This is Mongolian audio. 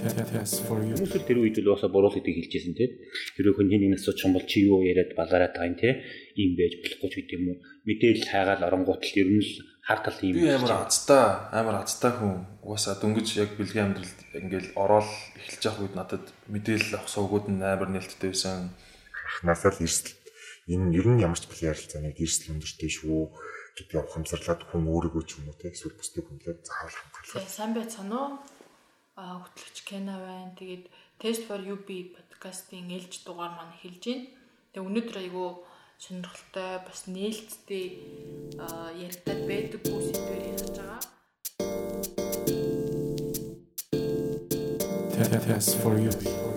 Test for you. Хүмүүс тэр үед л уусаа буруул гэдгийг хэлжсэн тийм. Хэрвээ хүн нэг асууж юм бол чи юу яриад балаараа таа юм тийм. Ийм байж болохгүй ч гэдэг юм уу. Мэдээлэл хайгаал оронгууд л ер нь л хар тал юм. Би амар азтай, амар азтай хүн. Угаасаа дөнгөж яг бэлгийн амьдралд ингээл ороод эхэлж явах үед надад мэдээлэл авах сувгууд нь амар нээлттэй байсан. Анхнаасаа л эрсдэл энэ ер нь ямар ч бэлгийн ярилцааны эрсдэл өндөртэй шүү гэдгийг ухамсарлаад хүн өөрийгөө ч юм уу те эсвэл бусдыг хүнлээ заавал хамгаалах. Сайн байцгаана уу? Хөтлөгч Кена байна. Тэгээд Test for UB подкастын ээлж дугаар маань эхэлж байна. Тэгээ өнөөдөр айгүй сонирхолтой бас нээлттэй яригдаад байдаг бүх сэдвээр ярих байгаа. Test for you.